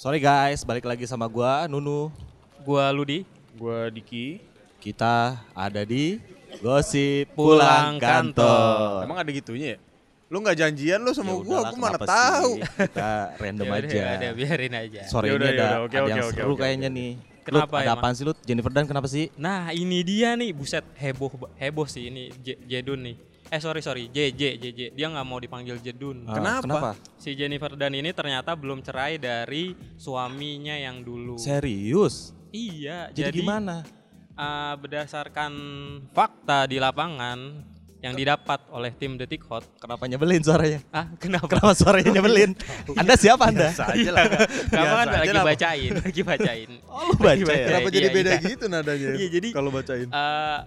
Sorry guys, balik lagi sama gua Nunu. Gua Ludi. Gua Diki. Kita ada di Gosip Pulang Pulang Kantor. Emang ada gitunya ya? Lu nggak janjian lu sama Ya gua, gua mana tahu. sih? Kita random Ya udah, aja. ya udah, biarin aja. Sore Yaudah, ini ada, yaudah, oke, ada oke, yang oke, seru oke, kayaknya oke. nih. Kenapa Lut, ada emang? apaan sih Lut? Jennifer Dan kenapa sih? Nah ini dia nih, buset heboh heboh sih ini Jedun nih. Eh sorry sorry, JJ JJ dia nggak mau dipanggil Jedun. Ah, Kenapa? Kenapa? Si Jennifer Dan ini ternyata belum cerai dari suaminya yang dulu. Serius? iya, Jadi, jadi, gimana? uh, berdasarkan fakta di lapangan yang didapat oleh tim Detik Hot. Kenapa nyebelin suaranya? Ah, kenapa? Kenapa suaranya nyebelin? anda siapa Anda? Biasa aja lah. Kamu kan lagi lah. bacain, lagi bacain. Oh lu baca Lagi ya? Kenapa Iya, jadi iya, beda iya. gitu nadanya? Iya, jadi- kalau bacain. Eh,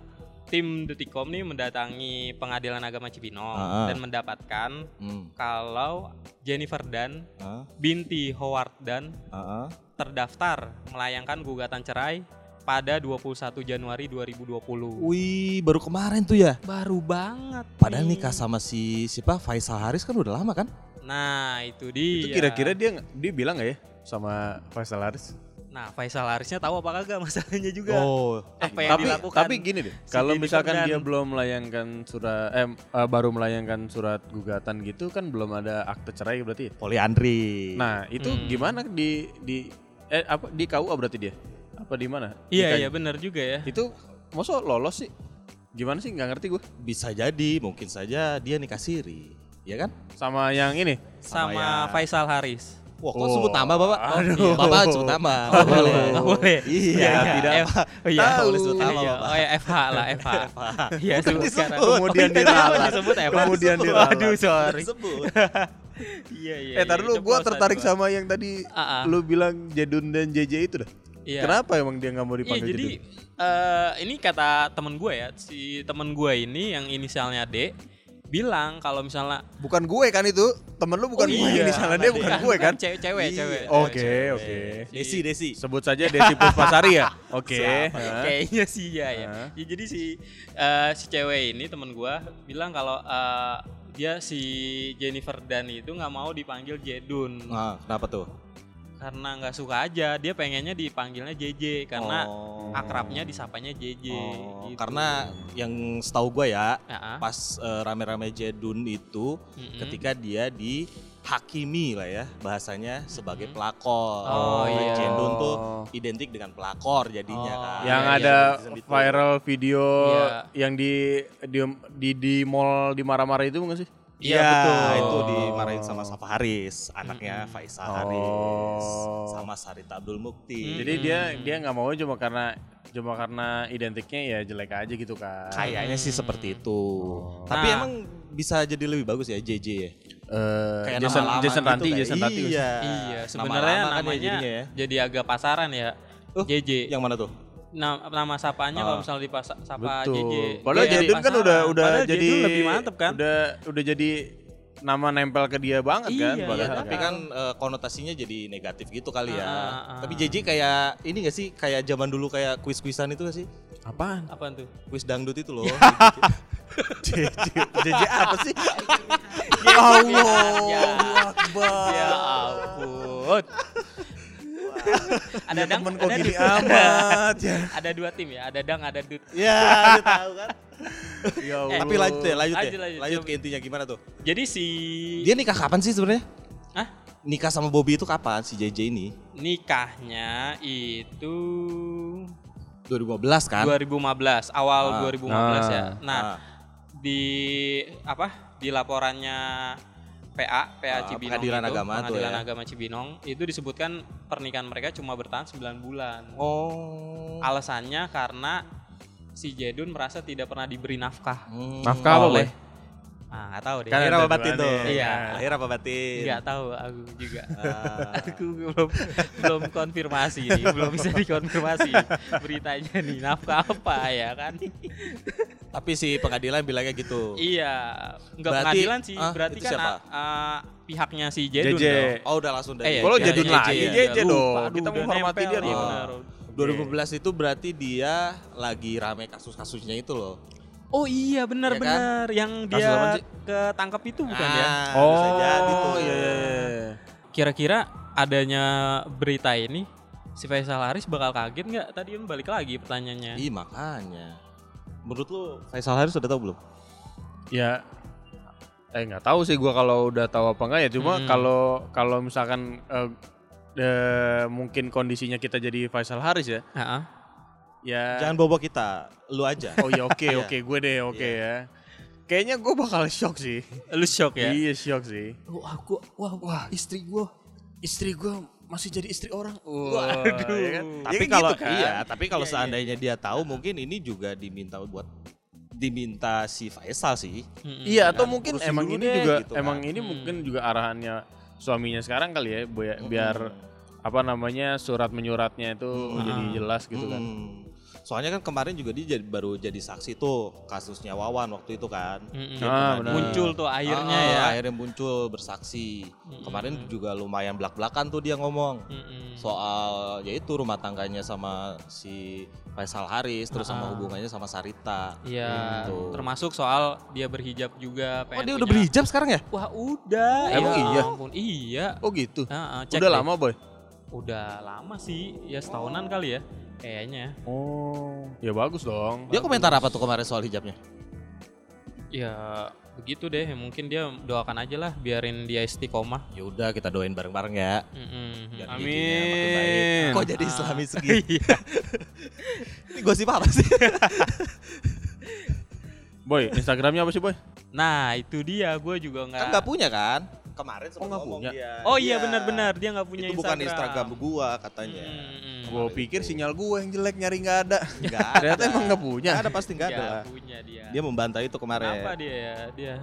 tim Detikcom nih mendatangi Pengadilan Agama Cibinong Ah, ah. dan mendapatkan Hmm. kalau Jennifer Dan Ah, binti Howard Dan ah, ah. terdaftar melayangkan gugatan cerai pada 21 Januari 2020. Wih, baru kemarin tuh ya. Baru banget. Padahal nih. nikah sama si siapa Faisal Haris kan udah lama kan? Nah, itu dia. Itu kira-kira dia dia bilang nggak ya sama Faisal Haris? Nah, Faisal Harisnya tahu apa kagak masalahnya juga. Oh, Apa yang tapi dilakukan? tapi gini deh, si kalau misalkan dia belum melayangkan surat eh eh, baru melayangkan surat gugatan gitu kan belum ada akte cerai berarti. ya? poliandri. Nah, itu Hmm. gimana di di eh apa di KUA berarti dia? Apa di mana? Iya, iya benar juga ya. Itu masa lolos sih? Gimana sih nggak ngerti gue. bisa jadi, mungkin saja dia nikah siri, ya kan? Sama yang ini. Sama Sama ya. Faisal Haris. Wah, kok Oh, sebut nama bapak? aduh. Bapak sebut nama. Oh, Nggak boleh, nggak boleh. Iya, tidak. F, oh iya, Tahu. boleh sebut nama, Iya, Bapak. Oh ya FH lah, FH. Iya, sebut sekarang. Kemudian Oh, iya, diralat. disebut FH. Kemudian Disebut. diralat. Aduh, sorry. Sebut. Iya, iya. eh, tar iya, dulu itu gue prosan tertarik gua. sama yang tadi Ah, ah. lu bilang Jedun dan JJ itu dah. Iya. Kenapa emang dia nggak mau Iya, dipanggil jadi Jedun? eh, ini kata temen gue ya, si temen gue ini yang inisialnya D bilang kalau misalnya Bukan gue kan itu, temen lu bukan Oh gue, iya, ini salah dia bukan gue kan? Cewek, cewek, Iya. cewek. Oke, oke. Si- Desi, Desi. Sebut saja Desi Puspasari ya? Oke. Kayaknya sih ya ya. Ya, jadi si eh, si cewek ini temen gua bilang kalau eh, dia si Jennifer Dan itu nggak mau dipanggil Jedun Nah, kenapa tuh? Karena nggak suka aja. Dia pengennya dipanggilnya JJ karena Oh. akrabnya disapanya JJ. Oh, gitu. karena yang setahu gue ya, Ya, ah. pas eh, rame-rame Jedun itu Mm-mm. ketika dia dihakimi lah ya bahasanya sebagai pelakor. Oh, iya. Jedun tuh identik dengan pelakor jadinya Oh. kan. yang Iya, ada itu. viral video Iya. yang di di di, di mall di marah-marah itu bukan sih? Iya, Iya, betul. itu dimarahin sama Safa Haris, anaknya Mm-mm. Faisal Oh. Haris, sama Sarita Abdul Mukti. Jadi dia dia nggak mau cuma karena cuma karena identiknya ya jelek aja gitu kan. Kayaknya sih seperti itu. Tapi Nah. emang bisa jadi lebih bagus ya JJ ya. Eh, Kayak Jason nama lama Jason gitu Ranti, kayak- Jason Ranti. Iya. Iya, Nama sebenarnya lama kan ya namanya jadinya ya. jadi agak pasaran ya. Oh, JJ. Yang mana tuh? Nama, nama sapanya Ah. kalau misalnya dipasa sapa Betul. JJ. Padahal Iya, Jedun kan udah udah Padahal jadi Jedun lebih mantep kan? Udah udah jadi nama nempel ke dia banget kan Iya, padahal Iya, tapi kan. kan eh, konotasinya jadi negatif gitu kali ya. Ah, ah, ah. Tapi JJ kayak ini gak sih? Kayak zaman dulu kayak kuis-kuisan itu gak sih? apaan? Apaan tuh? Kuis dangdut itu loh. JJ JJ apa sih? Ya Allah Akbar. Ya ampun. ada Ya dang, temen kok ada gini dut. amat ya. ada dua tim ya, ada dang, ada dut. ya, tahu kan. Ya Eh, Tapi lanjut deh, lanjut, Lanjut, deh. lanjut. Lanjut ke intinya gimana tuh? Jadi si Dia nikah kapan sih sebenarnya? Hah? Nikah sama Bobby itu kapan si JJ ini? nikahnya itu 2015 kan? 2015, awal Ah. 2015 ya. Ah. Nah, Ah. di apa? Di laporannya PA, PA Ah, Cibinong Pengadilan itu, Agama Pengadilan ya. Agama Cibinong itu disebutkan pernikahan mereka cuma bertahan 9 bulan. Oh. Alasannya karena si Jedun merasa tidak pernah diberi nafkah Hmm. Nafkah apa, oleh Ah, nggak tahu deh. Kan apa batin tuh? Iya. Lahir apa batin? Nggak tahu aku juga. Ah. aku belum belum konfirmasi nih, belum bisa dikonfirmasi beritanya nih nafkah apa ya kan? Tapi si pengadilan bilangnya gitu. iya, nggak Berarti- pengadilan sih, ah, berarti kan siapa? ah, ah, pihaknya si Jedun JJ. dong. Oh udah langsung Eh, dari ya, Kalau ya, Jedun lagi, JJ lupa. dong. Kita menghormati dia nih, dong. benar. 2015 itu berarti dia lagi rame kasus-kasusnya itu loh. Oh iya Iya kan? benar-benar yang Kasus apaan dia ketangkep itu bukan ya? Ah, bisa jadi tuh. iya, iya, iya. Kira-kira adanya berita ini si Faisal Haris bakal kaget nggak? Tadi kan balik lagi pertanyaannya. Ih makanya. Menurut lu Faisal Haris sudah tahu belum? Ya eh nggak tahu sih gua kalau udah tahu apa enggak ya cuma Hmm. kalau kalau misalkan eh, eh, mungkin kondisinya kita jadi Faisal Haris ya. Heeh. Ya Jangan bobo kita, lu aja. Oh ya oke Iya. oke gue deh oke Iya. ya. Kayaknya gue bakal shock sih. Lu shock ya? Iya shock sih. Wah, gua, wah, wah, istri gua. Istri gue masih jadi istri orang. Waduh. ya kan? tapi Ya kan kalau gitu kan? iya, tapi kalau Iya, iya. seandainya dia tahu mungkin ini juga diminta buat diminta si Faisal sih. Mm-mm. Iya atau Kan, mungkin emang ini deh, juga gitu emang kan. ini Hmm. mungkin juga arahannya suaminya sekarang kali ya biar, biar apa namanya surat menyuratnya itu Hmm. jadi jelas gitu kan. Hmm. Soalnya kan kemarin juga dia jadi, baru jadi saksi tuh kasusnya Wawan waktu itu kan. Mm-mm. Dia Ah, Muncul tuh akhirnya Ah, ya. Akhirnya muncul bersaksi. Mm-mm. Kemarin juga lumayan belak-belakan tuh dia ngomong Mm-mm. soal yaitu rumah tangganya sama si Faisal Haris terus sama Ah. hubungannya sama Sarita. Iya, Gitu. termasuk soal dia berhijab juga. Oh dia udah punya- berhijab sekarang ya? Wah udah. Emang ya iya? ampun, iya. Oh gitu. Heeh, cek Udah deh. lama boy. Udah lama sih, ya setahunan kali ya, kayaknya. Oh ya bagus dong. Dia komentar apa tuh kemarin soal hijabnya? Ya begitu deh, mungkin dia doakan aja lah, biarin dia istiqomah. Ya udah kita doain bareng-bareng ya. Mm-mm. Biar Amin. Kok jadi islami segini? Iya. Ini gosip apa sih? Boy Instagramnya apa sih boy? Nah itu dia, gue juga nggak. kan nggak punya kan? Kemarin sempat nggak ngomong punya? dia. Oh iya Iya. benar-benar dia nggak punya Itu bukan Instagram gua katanya. Mm-mm. Gue pikir sinyal gue yang jelek nyari nggak ada. Enggak ada. Ternyata emang nggak punya. Nggak ada pasti nggak ada. Nggak lah. punya dia. Dia membantah itu kemarin. Kenapa dia ya? Dia.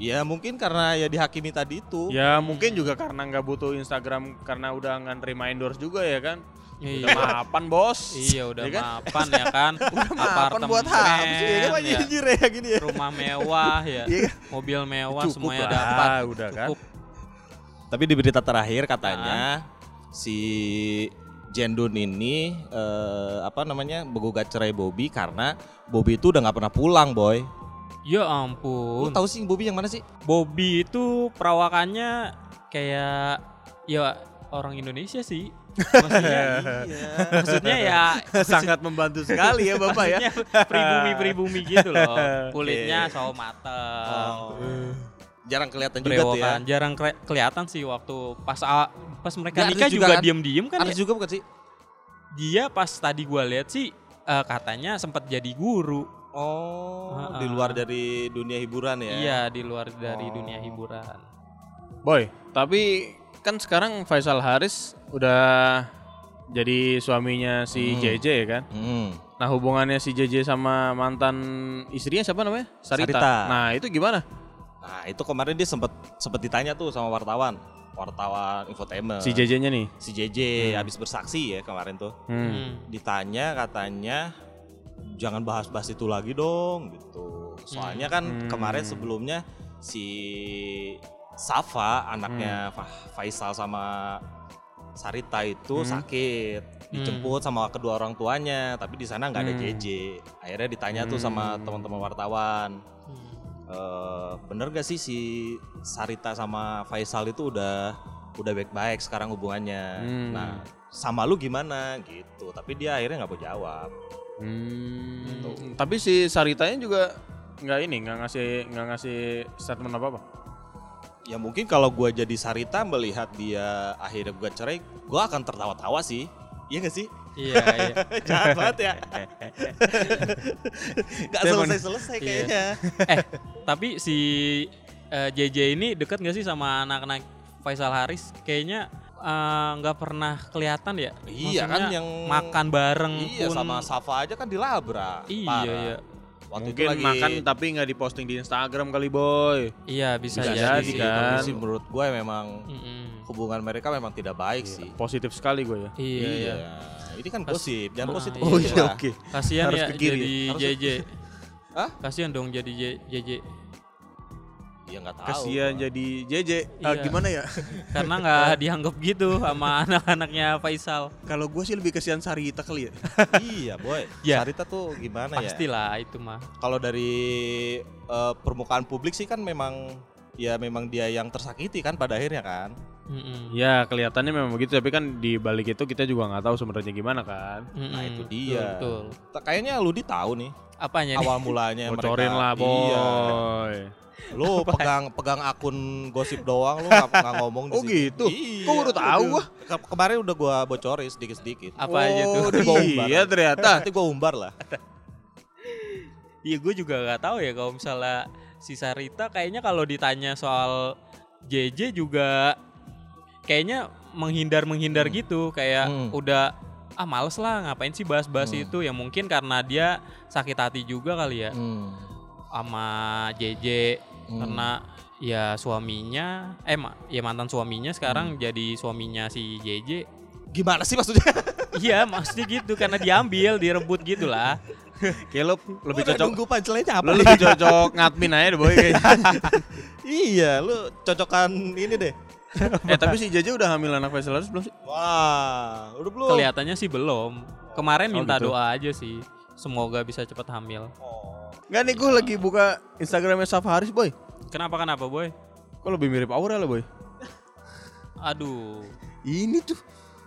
Ya mungkin karena ya dihakimi tadi itu. Ya mungkin juga karena nggak butuh Instagram karena udah nggak terima endorse juga ya kan. Iya. Udah mapan bos. Iya udah Ya kan? mapan ya kan. mapan buat apa sih, ya kan? Wah, ya. nyinyir ya gini ya. Rumah mewah ya. Iya kan? Mobil mewah Cukup semuanya lah, dapat. udah kan. Cukup. Tapi di berita terakhir katanya si Jendun ini eh, apa namanya menggugat cerai Bobby karena Bobby itu udah nggak pernah pulang, boy. Ya Lu ampun. tahu sih Bobby yang mana sih? Bobby itu perawakannya kayak ya orang Indonesia sih. Maksudnya, maksudnya ya Sangat membantu sekali ya bapak ya. pribumi-pribumi gitu loh. Kulitnya sawo mateng. Oh. Jarang kelihatan juga tuh ya. Brewokan. Jarang kre- kelihatan sih waktu pas a- pas mereka Dia nikah juga, juga kan? diem-diem kan Artis ya. juga bukan sih? Dia pas tadi gua lihat sih eh, katanya sempat jadi guru. Oh, Ha-ha. di luar dari dunia hiburan ya. Iya, di luar dari Oh. dunia hiburan. Boy, tapi kan sekarang Faisal Haris udah jadi suaminya si Hmm. JJ ya kan. Hmm. Nah hubungannya si JJ sama mantan istrinya siapa namanya? Sarita. Sarita. Nah itu gimana? Nah, itu kemarin dia sempat sempat ditanya tuh sama wartawan, wartawan infotainment. Si JJ-nya nih. si JJ habis bersaksi ya kemarin tuh. Hmm. Hmm. Ditanya katanya jangan bahas-bahas itu lagi dong gitu. Soalnya kan Hmm. kemarin sebelumnya si Safa anaknya Hmm. Fa- Faisal sama Sarita itu Hmm. sakit dijemput sama kedua orang tuanya tapi di sana nggak ada Hmm. JJ akhirnya ditanya tuh sama Hmm. teman-teman wartawan Hmm. Eh, bener gak sih si Sarita sama Faisal itu udah udah baik-baik sekarang hubungannya. Hmm. Nah, sama lu gimana gitu. Tapi dia akhirnya nggak mau jawab. Hmm. Gitu. Tapi si Saritanya juga nggak ini nggak ngasih nggak ngasih statement apa apa. Ya mungkin kalau gua jadi Sarita melihat dia akhirnya gua cerai, gua akan tertawa-tawa sih. Iya gak sih? Iya, iya. Jahat banget ya. gak selesai-selesai Iya. kayaknya. eh, tapi si eh, JJ ini dekat gak sih sama anak-anak Faisal Haris? Kayaknya eh, nggak pernah kelihatan ya. Iya kan Maksudnya yang makan bareng Iya pun. sama Safa aja kan dilabrak. Iya, Parah. iya. Waktu Mungkin itu lagi makan tapi nggak diposting di Instagram kali boy. Iya, bisa, Bisa jadi, kan. Tapi sih menurut gue memang Mm-mm. hubungan mereka memang tidak baik Iya, sih. Positif sekali gue ya. Iya, iya. Ini kan gosip, jangan Ah, positif. iya. Oh, iya, lah. Kasihan Harus ya ke kiri jadi JJ. Hah? Kasihan dong jadi J- JJ. Ya nggak tahu. Kasihan jadi JJ. Ah, Iya. gimana ya? Karena nggak dianggap gitu sama anak-anaknya Faisal. Kalau gue sih lebih kasihan Sarita kali ya. iya, boy. Ya. Sarita tuh gimana ya? Pastilah itu mah. Kalau dari eh, permukaan publik sih kan memang ya memang dia yang tersakiti kan pada akhirnya kan. Mm-mm. Ya kelihatannya memang begitu tapi kan di balik itu kita juga nggak tahu sebenarnya gimana kan. Mm-mm. Nah, itu dia. Betul. Ta- Kayaknya lu di tahu nih Apanya nih? awal mulanya Bocorin mereka. lah Iya. Lu pegang pegang akun gosip doang lu nggak ngomong di Oh situ. gitu? Iya. Kok baru tahu gua? Ke- kemarin udah gua bocorin sedikit-sedikit. Apa aja tuh? Oh, Nanti gua umbar. Iya ternyata. Nanti gua umbar lah. Iya gue juga nggak tahu ya kalau misalnya si Sarita kayaknya kalau ditanya soal JJ juga kayaknya menghindar menghindar Hmm. gitu kayak Hmm. udah ah males lah ngapain sih bahas-bahas Hmm. itu ya mungkin karena dia sakit hati juga kali ya Hmm. Sama JJ Hmm. karena ya suaminya eh ma- ya mantan suaminya Hmm. sekarang jadi suaminya si JJ Gimana sih maksudnya? iya maksudnya gitu karena diambil direbut gitu lah Kayak lo lebih udah cocok nunggu punchline-nya apa? lo lebih cocok ngadmin aja deh boy kayaknya. iya, lu cocokan ini deh. eh tapi si Jaja udah hamil anak Faisal Haris belum sih? Wah, udah belum? kelihatannya sih belum kemarin Oh, minta gitu. doa aja sih semoga bisa cepat hamil Oh. Nggak nih gue lagi buka Instagramnya Safa Haris boy. kenapa kenapa boy Kok lebih mirip Aurel boy? aduh Ini tuh.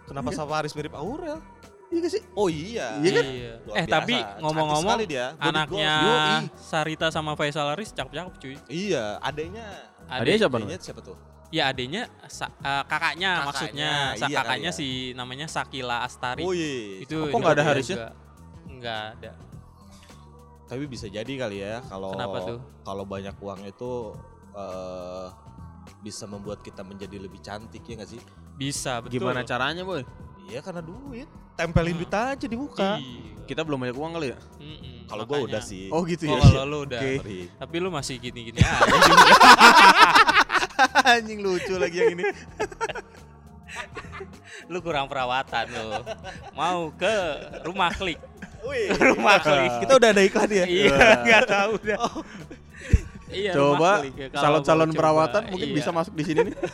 Kenapa Safaris mirip Aurel? Iya gak sih? Oh iya. Iya kan? Luar eh biasa. tapi ngomong-ngomong dia. Anaknya. Sarita sama Faisal Haris cakep-cakep cuy Iya, adanya Adanya siapa adanya namanya? siapa tuh? ya adanya sa- eh, kakaknya, Kakaknya, maksudnya Sa- iya kakaknya kali si namanya Sakila Astari Oh iya. itu Kok nggak ada Harisnya? nggak ada Tapi bisa jadi kali ya kalau Kenapa tuh? kalau banyak uang itu eh bisa membuat kita menjadi lebih cantik ya nggak sih? bisa betul Gimana caranya boy? Iya karena duit. Tempelin Hmm. duit aja di muka. Iya. Kita belum banyak uang kali ya? Kalau gua makanya. udah sih. Oh gitu Oh, ya? kalau lu udah. Oke. Sorry. Tapi lu masih gini-gini aja. Anjing lucu lagi yang ini. lu kurang perawatan lu. Mau ke rumah klik. Wih, Rumah klik. kita udah ada iklan ya? iya, nggak tahu dah. Iya, rumah Coba ya, calon-calon coba. perawatan mungkin Iya. bisa masuk di sini nih.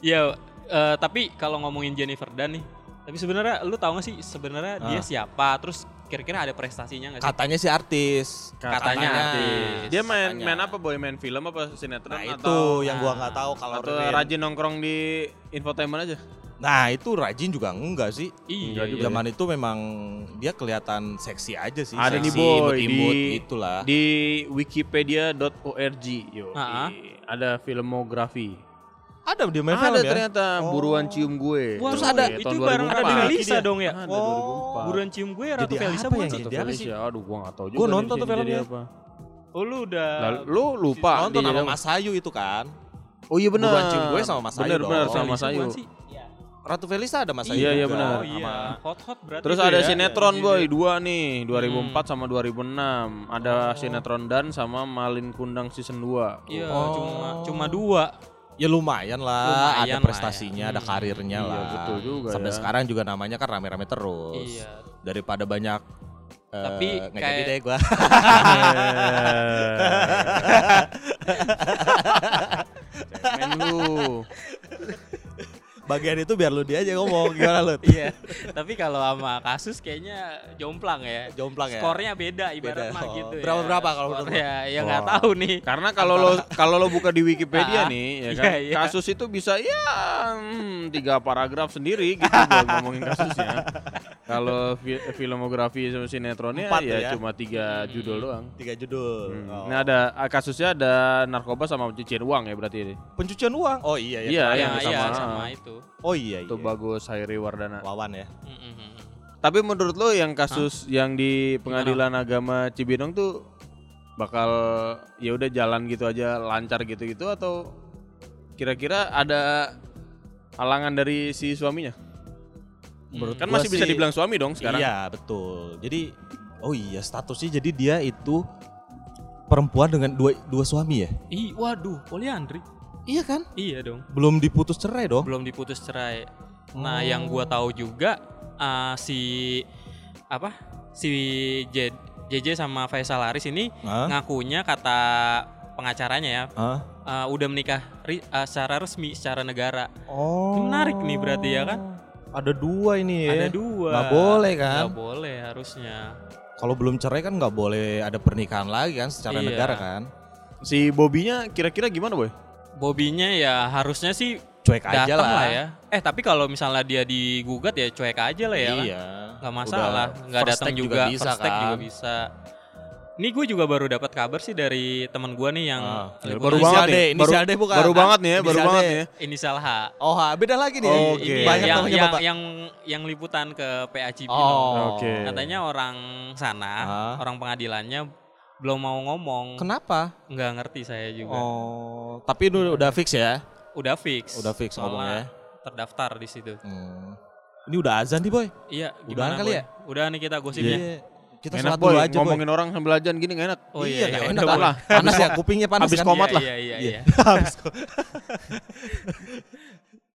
Iya, eh, tapi kalau ngomongin Jennifer Dan nih, tapi sebenarnya lu tahu gak sih sebenarnya dia Ah. siapa? Terus kira-kira ada prestasinya gak sih? Katanya sih artis. Katanya artis. Dia main Katanya. main apa boy? Main film apa sinetron Nah itu atau yang gua nggak tahu kalau atau rajin nongkrong di infotainment aja? Nah itu rajin juga enggak sih. Iya, Enggak juga. Zaman itu memang dia kelihatan seksi aja sih. Ada nih seksi, boy imut-imut di gitulah. di wikipedia.org yo. Ada filmografi. Ada dia main ada film ya. ternyata Oh. buruan cium gue. Wah, Terus ada- itu tahun bareng 2004. Ratu Ada Felisa dia. dong ya? Ada Oh. 2004. Buruan cium gue Ratu Jadi Felisa apa bukan sih? Ratu jadi apa Felicia, aduh gua gak tahu juga. Gua nih nonton tuh filmnya. apa. Oh lu udah lu lupa Nonton sama Mas Ayu itu kan. Oh iya benar. Buruan cium gue sama Mas Ayu bener dong. sama Mas Felisa Ayu. Ratu Felisa ada Mas Ayu. Iya, iya, juga. benar. Oh iya, hot-hot berarti Terus ada ya. sinetron Iya, boy iya. dua nih 2004 Hmm. sama 2006 ada sinetron dan sama Malin Kundang season 2 Iya, Oh. cuma cuma dua. Ya lumayan lah, Lumayan ada lah prestasinya, ya. ada Hmm, karirnya iya, lah. betul juga Sampai ya. sekarang juga namanya kan rame-rame terus. Iya. Daripada banyak eh, Tapi nggak kayak- jadi deh gua. Cemen lu Bagian itu biar lu dia aja ngomong gimana lu? Iya. Tapi kalau sama kasus kayaknya jomplang ya. Jomplang ya. Skornya beda ibarat Beda. mah Oh, gitu ya. berapa-berapa kalau menurut Skornya ya nggak Wah. tahu nih. Karena kalau lo kalau lo buka di Ah, Wikipedia nih ya kan iya, iya. kasus itu bisa ya hmm, tiga paragraf sendiri gitu buat ngomongin kasusnya. Kalau fi- filmografi sama sinetronnya Empat ya, ya. cuma tiga Hmm. judul doang. Tiga judul. Hmm. Oh. Ini ada ah, kasusnya ada narkoba sama pencucian uang ya berarti ini. pencucian uang. Oh iya Iya, yang Iya, sama- iya sama itu. Oh iya Itu iya. bagus Hairi Wardana. Wawan ya. Mm-mm. Tapi menurut lo yang kasus yang di Pengadilan Agama Cibinong tuh bakal ya udah jalan gitu aja lancar gitu-gitu atau kira-kira ada halangan dari si suaminya? Menurut Kan gua masih bisa sih- dibilang suami dong sekarang. Iya betul. Jadi oh iya statusnya jadi dia itu perempuan dengan dua dua suami ya? Ih, waduh, poliandri. Iya kan? Iya dong. Belum diputus cerai dong? Belum diputus cerai. Nah, Oh. yang gua tahu juga uh, si apa? Si J- JJ sama Faisal Haris ini Hah? ngakunya kata pengacaranya ya Hah? uh, udah menikah ri- uh, secara resmi secara negara. Oh. Menarik nih berarti ya kan? Ada dua ini ya. Ada dua. Nggak boleh kan? Nggak boleh harusnya. Kalau belum cerai kan nggak boleh ada pernikahan lagi kan secara Iya. negara kan? Si Bobinya kira-kira gimana boy? Bobinya ya harusnya sih Cuek aja lah. lah ya. Eh tapi kalau misalnya dia digugat ya cuek aja lah ya. kan? Iya. nggak masalah nggak first datang take juga, bisa first take juga kan. bisa ini gue juga baru dapat kabar sih dari teman gue nih yang Ah, baru banget D, nih. inisial baru, D bukan. Baru banget nih ya, baru banget nih ya. inisial H Oh, beda lagi nih. Oh, Ini Oke. Banyak yang, yang, Bapak. yang yang liputan ke PA Cibinong. Oh. Oke. Katanya orang sana, Ah. orang pengadilannya belum mau ngomong. Kenapa? Nggak ngerti saya juga. Oh, tapi itu udah fix ya? Udah fix. Udah fix Soalnya ngomongnya. Terdaftar di situ. Hmm. Ini udah azan nih, Boy. Iya, Udahan gimana kali Boy? ya? Udah nih kita gosipnya. Iya. Kita Enak sholat boy, dulu aja, Boy. ngomongin orang sambil ajan gini gak enak. Oh iya, iya, iya, enak lah. Boy. Panas ya, kupingnya panas Habis kan. komat Iya, lah. Iya, iya, Iya. Habis